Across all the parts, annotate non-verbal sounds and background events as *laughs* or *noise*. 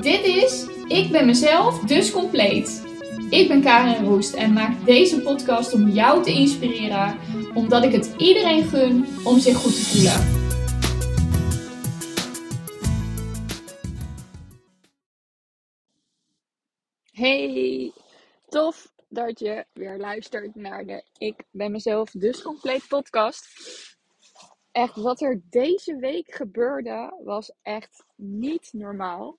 Dit is Ik ben mezelf, dus compleet. Ik ben Karin Roest en maak deze podcast om jou te inspireren, omdat ik het iedereen gun om zich goed te voelen. Hey, tof dat je weer luistert naar de Ik ben mezelf dus compleet podcast. Echt, wat er deze week gebeurde was echt niet normaal.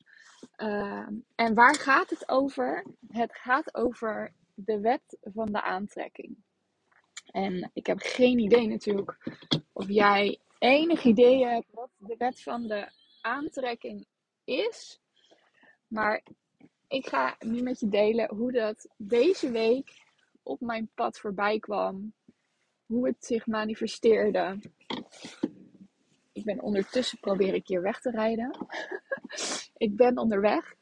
Ehm, en waar gaat het over? Het gaat over de wet van de aantrekking. En ik heb geen idee natuurlijk of jij enig idee hebt wat de wet van de aantrekking is. Maar ik ga nu met je delen hoe dat deze week op mijn pad voorbij kwam. Hoe het zich manifesteerde. Ik ben ondertussen probeer ik hier weg te rijden. *laughs* ik ben onderweg.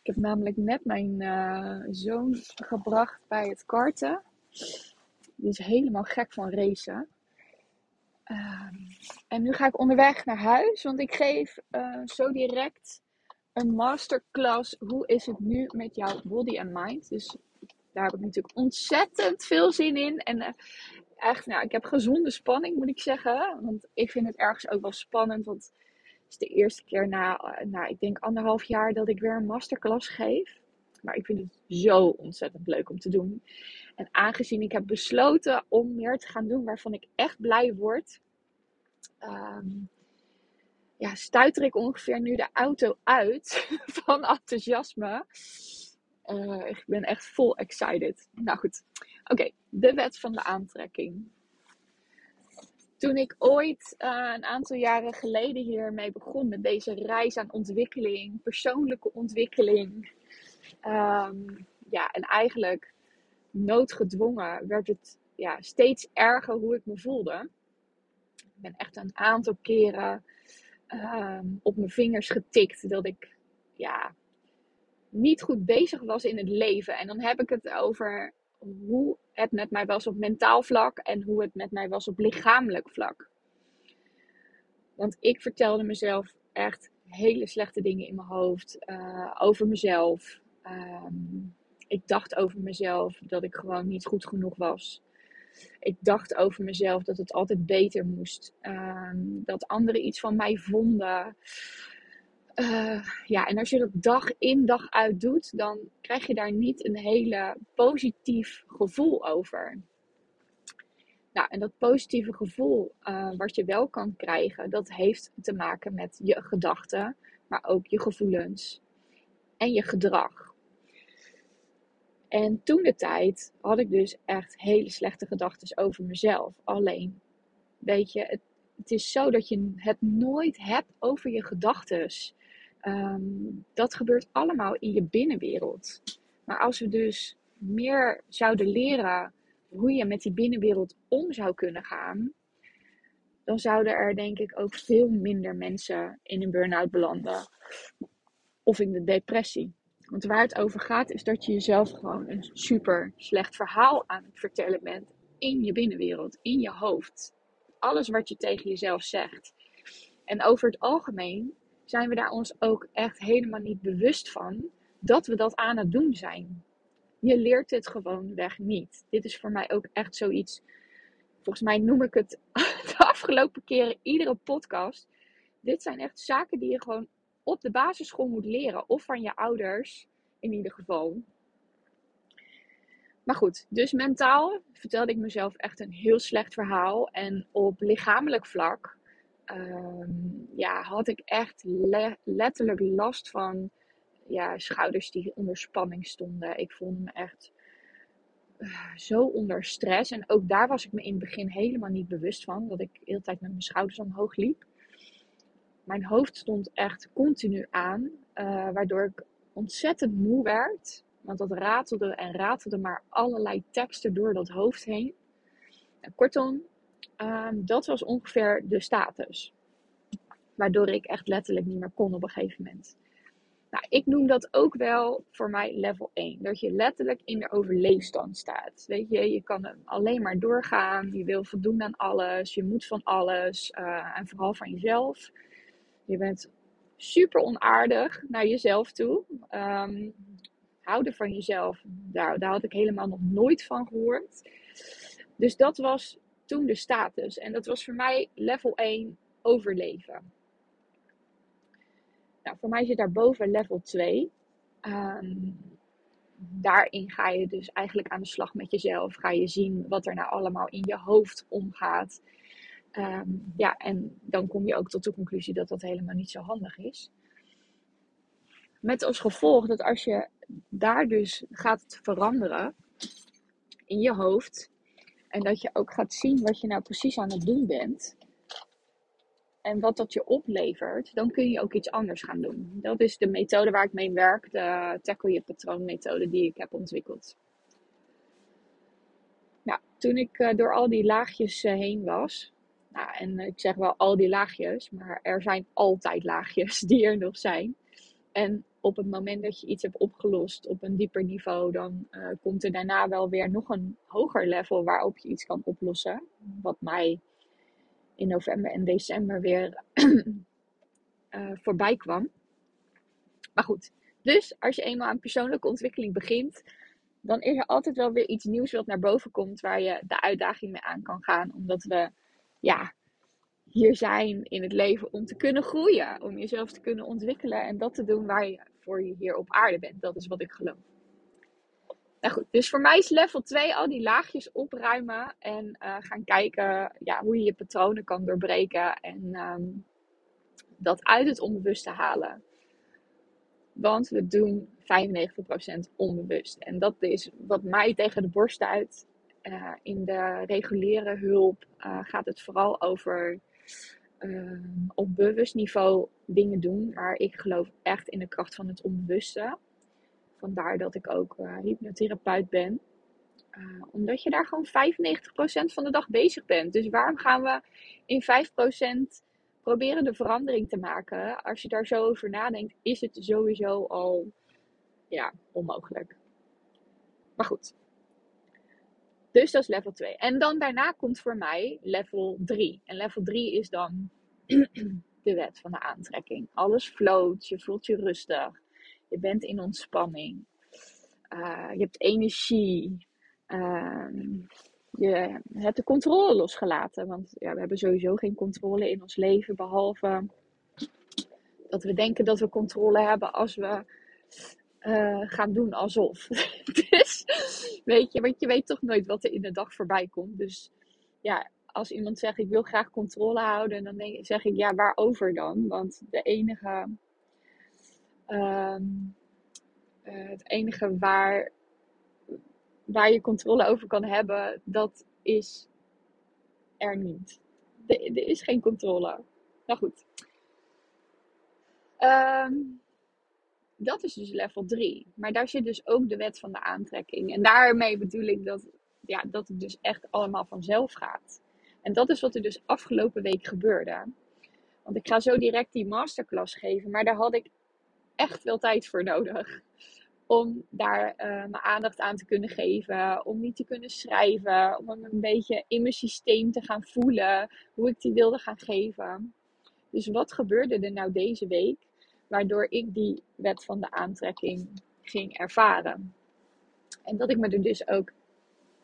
Ik heb namelijk net mijn uh, zoon gebracht bij het karten. Die is helemaal gek van racen. Uh, en nu ga ik onderweg naar huis, want ik geef uh, zo direct een masterclass. Hoe is het nu met jouw body en mind? Dus daar heb ik natuurlijk ontzettend veel zin in. En uh, echt, nou, ik heb gezonde spanning, moet ik zeggen. Want ik vind het ergens ook wel spannend. Want het is de eerste keer na, nou, ik denk anderhalf jaar dat ik weer een masterclass geef. Maar ik vind het zo ontzettend leuk om te doen. En aangezien ik heb besloten om meer te gaan doen waarvan ik echt blij word. Um, ja, stuiter ik ongeveer nu de auto uit *laughs* van enthousiasme. Uh, ik ben echt vol excited. Nou goed, oké, de wet van de aantrekking. Toen ik ooit uh, een aantal jaren geleden hiermee begon met deze reis aan ontwikkeling, persoonlijke ontwikkeling. Um, ja, en eigenlijk noodgedwongen werd het ja, steeds erger hoe ik me voelde. Ik ben echt een aantal keren um, op mijn vingers getikt dat ik ja, niet goed bezig was in het leven. En dan heb ik het over hoe het met mij was op mentaal vlak en hoe het met mij was op lichamelijk vlak. Want ik vertelde mezelf echt hele slechte dingen in mijn hoofd uh, over mezelf. Um, ik dacht over mezelf dat ik gewoon niet goed genoeg was. Ik dacht over mezelf dat het altijd beter moest. Um, dat anderen iets van mij vonden. Uh, ja, en als je dat dag in dag uit doet, dan krijg je daar niet een hele positief gevoel over. Nou, en dat positieve gevoel uh, wat je wel kan krijgen, dat heeft te maken met je gedachten, maar ook je gevoelens en je gedrag. En toen de tijd had ik dus echt hele slechte gedachten over mezelf. Alleen, weet je, het, het, is zo dat je het nooit hebt over je gedachten. Um, dat gebeurt allemaal in je binnenwereld. Maar als we dus meer zouden leren hoe je met die binnenwereld om zou kunnen gaan, dan zouden er denk ik ook veel minder mensen in een burn-out belanden. Of in de depressie. Want waar het over gaat is dat je jezelf gewoon een super slecht verhaal aan het vertellen bent in je binnenwereld, in je hoofd. Alles wat je tegen jezelf zegt. En over het algemeen zijn we daar ons ook echt helemaal niet bewust van dat we dat aan het doen zijn. Je leert het gewoon weg niet. Dit is voor mij ook echt zoiets. Volgens mij noem ik het *laughs* de afgelopen keren iedere podcast. Dit zijn echt zaken die je gewoon op de basisschool moet leren. Of van je ouders, in ieder geval. Maar goed, dus mentaal vertelde ik mezelf echt een heel slecht verhaal. En op lichamelijk vlak um, ja, had ik echt le letterlijk last van ja, schouders die onder spanning stonden. Ik voelde me echt uh, zo onder stress. En ook daar was ik me in het begin helemaal niet bewust van. Dat ik de hele tijd met mijn schouders omhoog liep mijn hoofd stond echt continu aan, uh, waardoor ik ontzettend moe werd. Want dat ratelde en ratelde maar allerlei teksten door dat hoofd heen. En kortom, um, dat was ongeveer de status. Waardoor ik echt letterlijk niet meer kon op een gegeven moment. Nou, ik noem dat ook wel voor mij level 1. Dat je letterlijk in de overleefstand staat. Weet je, je kan alleen maar doorgaan. Je wil voldoen aan alles. Je moet van alles. Uh, en vooral van jezelf. Je bent super onaardig naar jezelf toe. Um, houden van jezelf, daar, daar had ik helemaal nog nooit van gehoord. Dus dat was toen de status. En dat was voor mij level 1 overleven. Nou, voor mij zit daarboven level 2. Um, ehm, daarin ga je dus eigenlijk aan de slag met jezelf. Ga je zien wat er nou allemaal in je hoofd omgaat. Um, ja, en dan kom je ook tot de conclusie dat dat helemaal niet zo handig is. Met als gevolg dat als je daar dus gaat veranderen in je hoofd. En dat je ook gaat zien wat je nou precies aan het doen bent. En wat dat je oplevert, dan kun je ook iets anders gaan doen. Dat is de methode waar ik mee werk, de tackle je patroon methode die ik heb ontwikkeld. Nou, toen ik uh, door al die laagjes uh, heen was, nou, en ik zeg wel al die laagjes, maar er zijn altijd laagjes *laughs* die er nog zijn. En op het moment dat je iets hebt opgelost op een dieper niveau, dan uh, komt er daarna wel weer nog een hoger level waarop je iets kan oplossen. Wat mij in november en december weer uh, *clears throat* voorbij kwam. Maar goed, dus als je eenmaal aan persoonlijke ontwikkeling begint, dan is er altijd wel weer iets nieuws wat naar boven komt waar je de uitdaging mee aan kan gaan. Omdat we, ja, hier zijn in het leven om te kunnen groeien, om jezelf te kunnen ontwikkelen en dat te doen waar je voor je hier op aarde bent. Dat is wat ik geloof. Nou goed, dus voor mij is level 2 al die laagjes opruimen en uh, gaan kijken ja, hoe je je patronen kan doorbreken en um, dat uit het onbewuste halen. Want we doen 95% onbewust. En dat is wat mij tegen de borst uit. Uh, in de reguliere hulp uh, gaat het vooral over uh, op bewust niveau dingen doen. Maar ik geloof echt in de kracht van het onbewuste. Vandaar dat ik ook uh, hypnotherapeut ben. Uh, omdat je daar gewoon 95% van de dag bezig bent. Dus waarom gaan we in 5% proberen de verandering te maken? Als je daar zo over nadenkt, is het sowieso al ja, onmogelijk. Maar goed. Dus dat is level 2. En dan daarna komt voor mij level 3. En level 3 is dan *clears throat* de wet van de aantrekking. Alles float, je voelt je rustig. Je bent in ontspanning. Uh, je hebt energie. Uh, je hebt de controle losgelaten. Want ja, we hebben sowieso geen controle in ons leven. Behalve dat we denken dat we controle hebben als we uh, gaan doen alsof. *laughs* *laughs* weet je, want je weet toch nooit wat er in de dag voorbij komt. Dus ja, als iemand zegt ik wil graag controle houden, dan denk, zeg ik ja, waarover dan? Want de enige, um, uh, het enige waar, waar je controle over kan hebben, dat is er niet. Er, is geen controle. Nou goed. Um, dat is dus level 3. Maar daar zit dus ook de wet van de aantrekking. En daarmee bedoel ik dat, ja, dat het dus echt allemaal vanzelf gaat. En dat is wat er dus afgelopen week gebeurde. Want ik ga zo direct die masterclass geven, maar daar had ik echt wel tijd voor nodig. Om daar uh, mijn aandacht aan te kunnen geven, om niet te kunnen schrijven, om een beetje in mijn systeem te gaan voelen, hoe ik die wilde gaan geven. Dus wat gebeurde er nou deze week, waardoor ik die wet van de aantrekking ging ervaren? En dat ik me er dus ook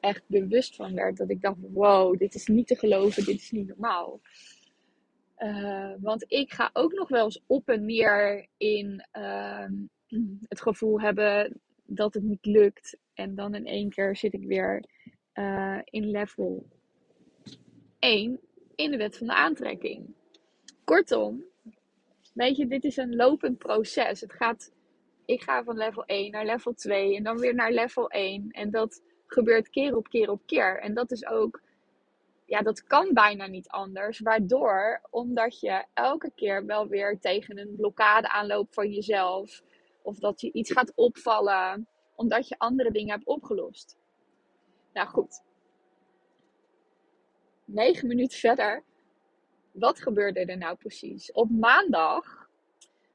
echt bewust van werd. Dat ik dacht, wow, dit is niet te geloven, dit is niet normaal. Uh, want ik ga ook nog wel eens op en neer in uh, *clears throat* het gevoel hebben dat het niet lukt. En dan in één keer zit ik weer uh, in level 1 in de wet van de aantrekking. Kortom, weet je, dit is een lopend proces. Het gaat, ik ga van level 1 naar level 2 en dan weer naar level 1. En dat gebeurt keer op keer op keer. En dat is ook, ja, dat kan bijna niet anders. Waardoor, omdat je elke keer wel weer tegen een blokkade aanloopt van jezelf. Of dat je iets gaat opvallen, omdat je andere dingen hebt opgelost. Nou goed. Negen minuten verder. Wat gebeurde er nou precies? Op maandag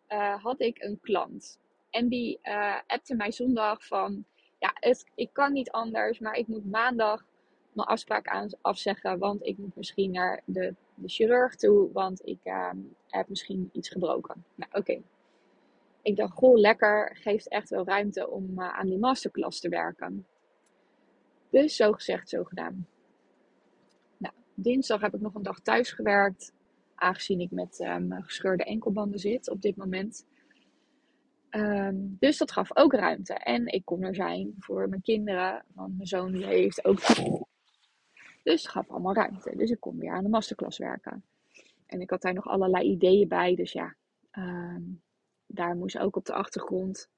uh, had ik een klant. En die uh, appte mij zondag van ja, ik kan niet anders, maar ik moet maandag mijn afspraak afzeggen, want ik moet misschien naar de de chirurg toe, want ik ehm, heb misschien iets gebroken. Nou, oké. Ik dacht, goh, lekker, geeft echt wel ruimte om uh, aan die masterclass te werken. Dus zo gezegd, zo gedaan. Dinsdag heb ik nog een dag thuis gewerkt, aangezien ik met um, gescheurde enkelbanden zit op dit moment. Um, dus dat gaf ook ruimte. En ik kon er zijn voor mijn kinderen, want mijn zoon die heeft ook *laughs* dus het gaf allemaal ruimte. Dus ik kon weer aan de masterclass werken. En ik had daar nog allerlei ideeën bij. Dus ja, uh, daar moest ook op de achtergrond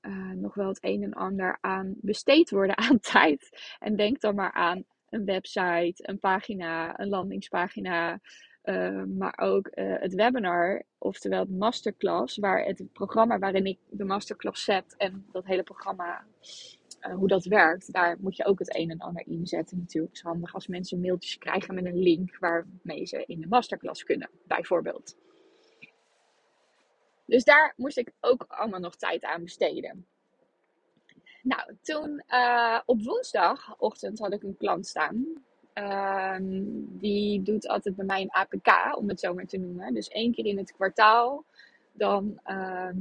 uh, nog wel het een en ander aan besteed worden aan *laughs* tijd. En denk dan maar aan een website, een pagina, een landingspagina. Uh, maar ook uh, het webinar, oftewel het masterclass, waar het programma waarin ik de masterclass zet en dat hele programma uh, hoe dat werkt, daar moet je ook het een en ander inzetten natuurlijk. Het is handig als mensen mailtjes krijgen met een link waarmee ze in de masterclass kunnen, bijvoorbeeld. Dus daar moest ik ook allemaal nog tijd aan besteden. Nou, toen uh, op woensdagochtend had ik een klant staan. Uh, die doet altijd bij mij een APK, om het zo maar te noemen. Dus één keer in het kwartaal. Dan ehm,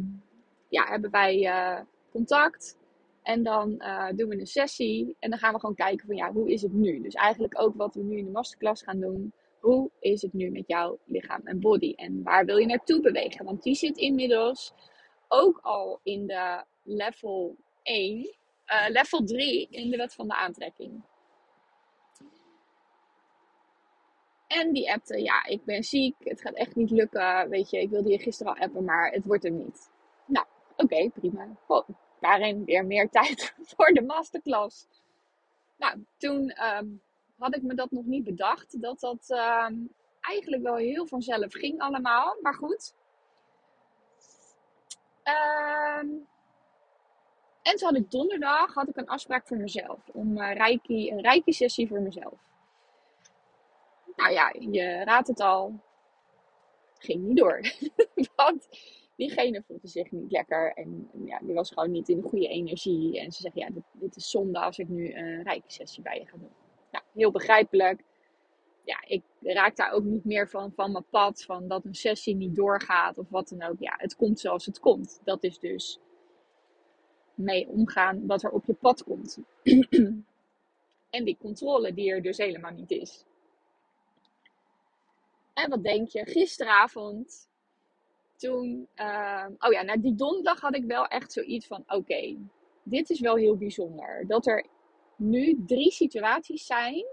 ja, hebben wij uh, contact. En dan uh, doen we een sessie en dan gaan we gewoon kijken van ja, hoe is het nu? Dus eigenlijk ook wat we nu in de masterclass gaan doen. Hoe is het nu met jouw lichaam en body? En waar wil je naartoe bewegen? Want die zit inmiddels ook al in de level 1, uh, eh, level 3 in de wet van de aantrekking. En die appte, ja, ik ben ziek, het gaat echt niet lukken. Weet je, ik wilde je gisteren al appen, maar het wordt er niet. Nou, oké, prima. Daarin weer meer *laughs* tijd voor de masterclass. Nou, toen um, had ik me dat nog niet bedacht. Dat dat um, eigenlijk wel heel vanzelf ging allemaal. Maar goed. Um, en toen had ik donderdag had ik een afspraak voor mezelf. Om uh, reiki, een reiki sessie voor mezelf. Nou ja, je raadt het al. Ging niet door. *laughs* Want diegene voelde zich niet lekker. En ja, die was gewoon niet in de goede energie. En ze zegt, ja, dit, dit is zonde als ik nu een rijke sessie bij je ga doen. Nou, heel begrijpelijk. Ja, ik raak daar ook niet meer van, van mijn pad. Van dat een sessie niet doorgaat of wat dan ook. Ja, het komt zoals het komt. Dat is dus mee omgaan wat er op je pad komt. *clears throat* en die controle die er dus helemaal niet is. En wat denk je? Gisteravond toen, uh, oh ja, na die donderdag had ik wel echt zoiets van: oké, dit is wel heel bijzonder. Dat er nu drie situaties zijn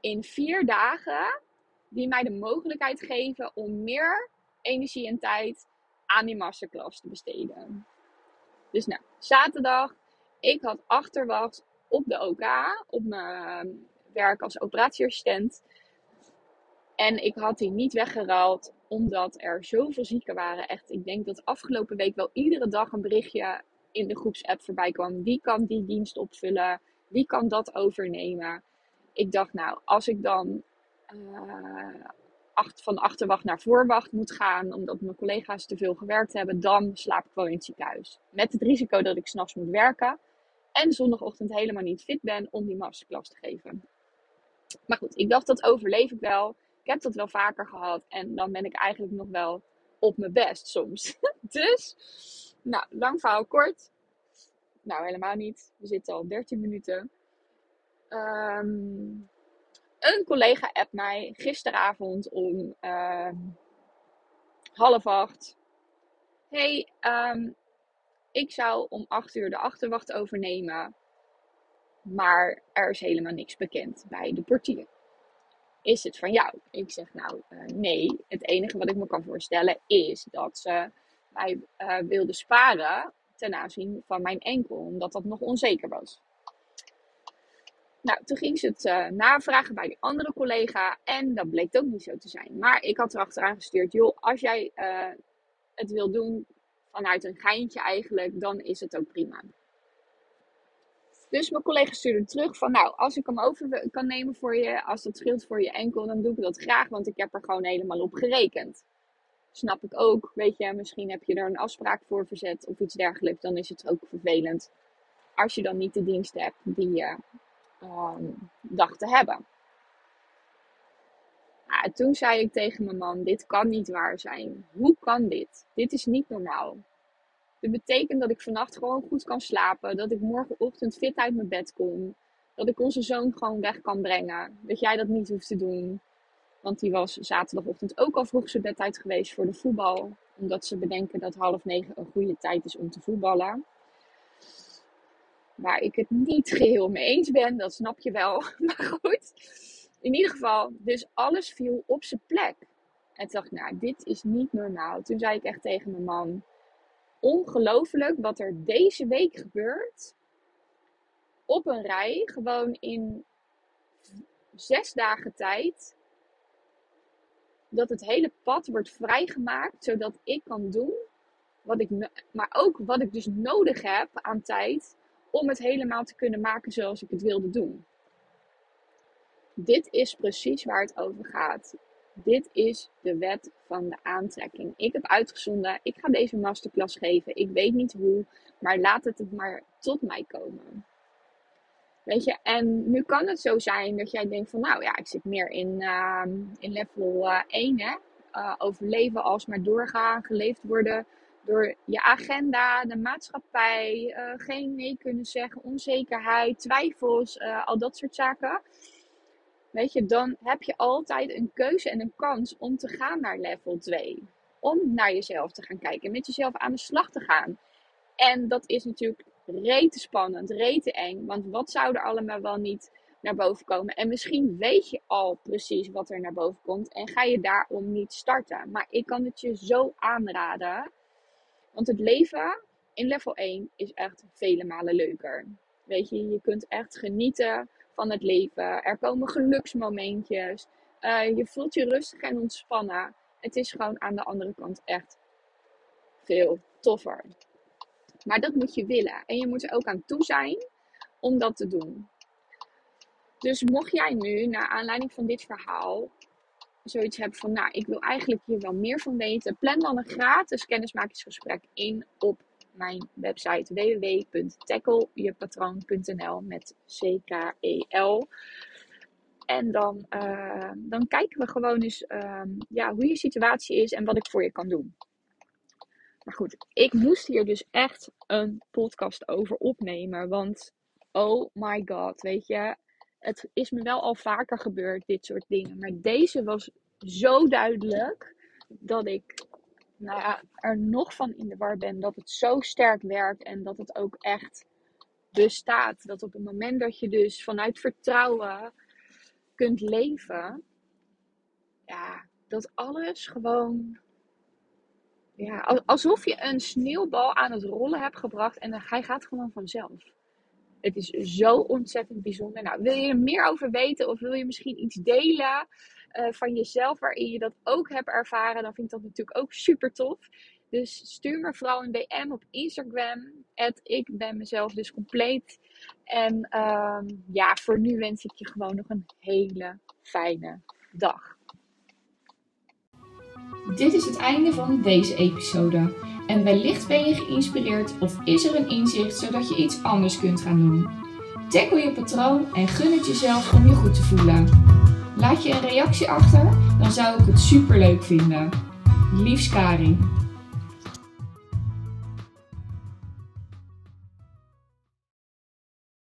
in vier dagen die mij de mogelijkheid geven om meer energie en tijd aan die masterclass te besteden. Dus nou, zaterdag, ik had achterwacht op de OK, op mijn werk als operatieassistent. En ik had die niet weggeruild omdat er zoveel zieken waren. Echt, ik denk dat afgelopen week wel iedere dag een berichtje in de groepsapp voorbij kwam. Wie kan die dienst opvullen? Wie kan dat overnemen? Ik dacht, nou, als ik dan uh, acht, van achterwacht naar voorwacht moet gaan, omdat mijn collega's te veel gewerkt hebben, dan slaap ik wel in het ziekenhuis. Met het risico dat ik s'nachts moet werken en zondagochtend helemaal niet fit ben om die masterclass te geven. Maar goed, ik dacht dat overleef ik wel. Ik heb dat wel vaker gehad. En dan ben ik eigenlijk nog wel op mijn best soms. *laughs* dus, nou, lang verhaal kort. Nou, helemaal niet. We zitten al 13 minuten. Um, een collega appt mij gisteravond om um, half acht. Hey, um, ik zou om 8 uur de achterwacht overnemen. Maar er is helemaal niks bekend bij de portier is het van jou? Ik zeg nou uh, nee. Het enige wat ik me kan voorstellen is dat ze mij uh, wilde sparen ten aanzien van mijn enkel, omdat dat nog onzeker was. Nou, toen ging ze het uh, navragen bij die andere collega en dat bleek ook niet zo te zijn. Maar ik had erachteraan gestuurd, joh, als jij het wil doen vanuit een geintje eigenlijk, dan is het ook prima. Dus mijn collega stuurde terug van, nou, als ik hem over kan nemen voor je, als dat scheelt voor je enkel, dan doe ik dat graag, want ik heb er gewoon helemaal op gerekend. Snap ik ook, weet je, misschien heb je er een afspraak voor verzet of iets dergelijks, dan is het ook vervelend als je dan niet de dienst hebt die je um, te hebben. Toen zei ik tegen mijn man: Dit kan niet waar zijn. Hoe kan dit? Dit is niet normaal. Dit betekent dat ik vannacht gewoon goed kan slapen. Dat ik morgenochtend fit uit mijn bed kom. Dat ik onze zoon gewoon weg kan brengen. Dat jij dat niet hoeft te doen. Want die was zaterdagochtend ook al vroeg zijn bed uit geweest voor de voetbal. Omdat ze bedenken dat half negen een goede tijd is om te voetballen. Waar ik het niet *laughs* geheel mee eens ben, dat snap je wel. *laughs* Maar goed, in ieder geval, dus alles viel op zijn plek. En toen dacht ik, nou, dit is niet normaal. Toen zei ik echt tegen mijn man, ongelooflijk wat er deze week gebeurt. Op een rij, gewoon in zes dagen tijd. Dat het hele pad wordt vrijgemaakt, zodat ik kan doen wat ik, maar ook wat ik dus nodig heb aan tijd om het helemaal te kunnen maken zoals ik het wilde doen. Dit is precies waar het over gaat. Dit is de wet van de aantrekking. Ik heb uitgezonden, ik ga deze masterclass geven. Ik weet niet hoe, maar laat het maar tot mij komen. Weet je, en nu kan het zo zijn dat jij denkt van, nou ja, ik zit meer in, uh, in level uh, 1, hè. Uh, overleven als maar doorgaan, geleefd worden door je agenda, de maatschappij, uh, geen nee kunnen zeggen, onzekerheid, twijfels, uh, al dat soort zaken. Weet je, dan heb je altijd een keuze en een kans om te gaan naar level 2. Om naar jezelf te gaan kijken, met jezelf aan de slag te gaan. En dat is natuurlijk rete spannend, rete eng. Want wat zou er allemaal wel niet naar boven komen? En misschien weet je al precies wat er naar boven komt en ga je daarom niet starten. Maar ik kan het je zo aanraden want het leven in level 1 is echt vele malen leuker. Weet je, je kunt echt genieten van het leven. Er komen geluksmomentjes. Uh, je voelt je rustig en ontspannen. Het is gewoon aan de andere kant echt veel toffer. Maar dat moet je willen. En je moet er ook aan toe zijn om dat te doen. Dus mocht jij nu, naar aanleiding van dit verhaal, zoiets hebt van, nou, ik wil eigenlijk hier wel meer van weten, plan dan een gratis kennismakingsgesprek in op mijn website www.tacklejepatroon.nl met C-K-E-L. En dan, uh, dan kijken we gewoon eens uh, ja, hoe je situatie is en wat ik voor je kan doen. Maar goed, ik moest hier dus echt een podcast over opnemen. Want, oh my god, weet je, het is me wel al vaker gebeurd, dit soort dingen. Maar deze was zo duidelijk dat ik nou ja, er nog van in de war ben dat het zo sterk werkt en dat het ook echt bestaat. Dat op het moment dat je dus vanuit vertrouwen kunt leven, ja, dat alles gewoon. Ja, alsof je een sneeuwbal aan het rollen hebt gebracht en hij gaat gewoon vanzelf. Het is zo ontzettend bijzonder. Nou, wil je er meer over weten of wil je misschien iets delen uh, van jezelf waarin je dat ook hebt ervaren, dan vind ik dat natuurlijk ook super tof. Dus stuur me vooral een DM op Instagram. ik ben mezelf dus compleet. En uh, ja, voor nu wens ik je gewoon nog een hele fijne dag. Dit is het einde van deze episode. En wellicht ben je geïnspireerd of is er een inzicht zodat je iets anders kunt gaan doen. Tackle je patroon en gun het jezelf om je goed te voelen. Laat je een reactie achter, dan zou ik het super leuk vinden. Liefs Karin.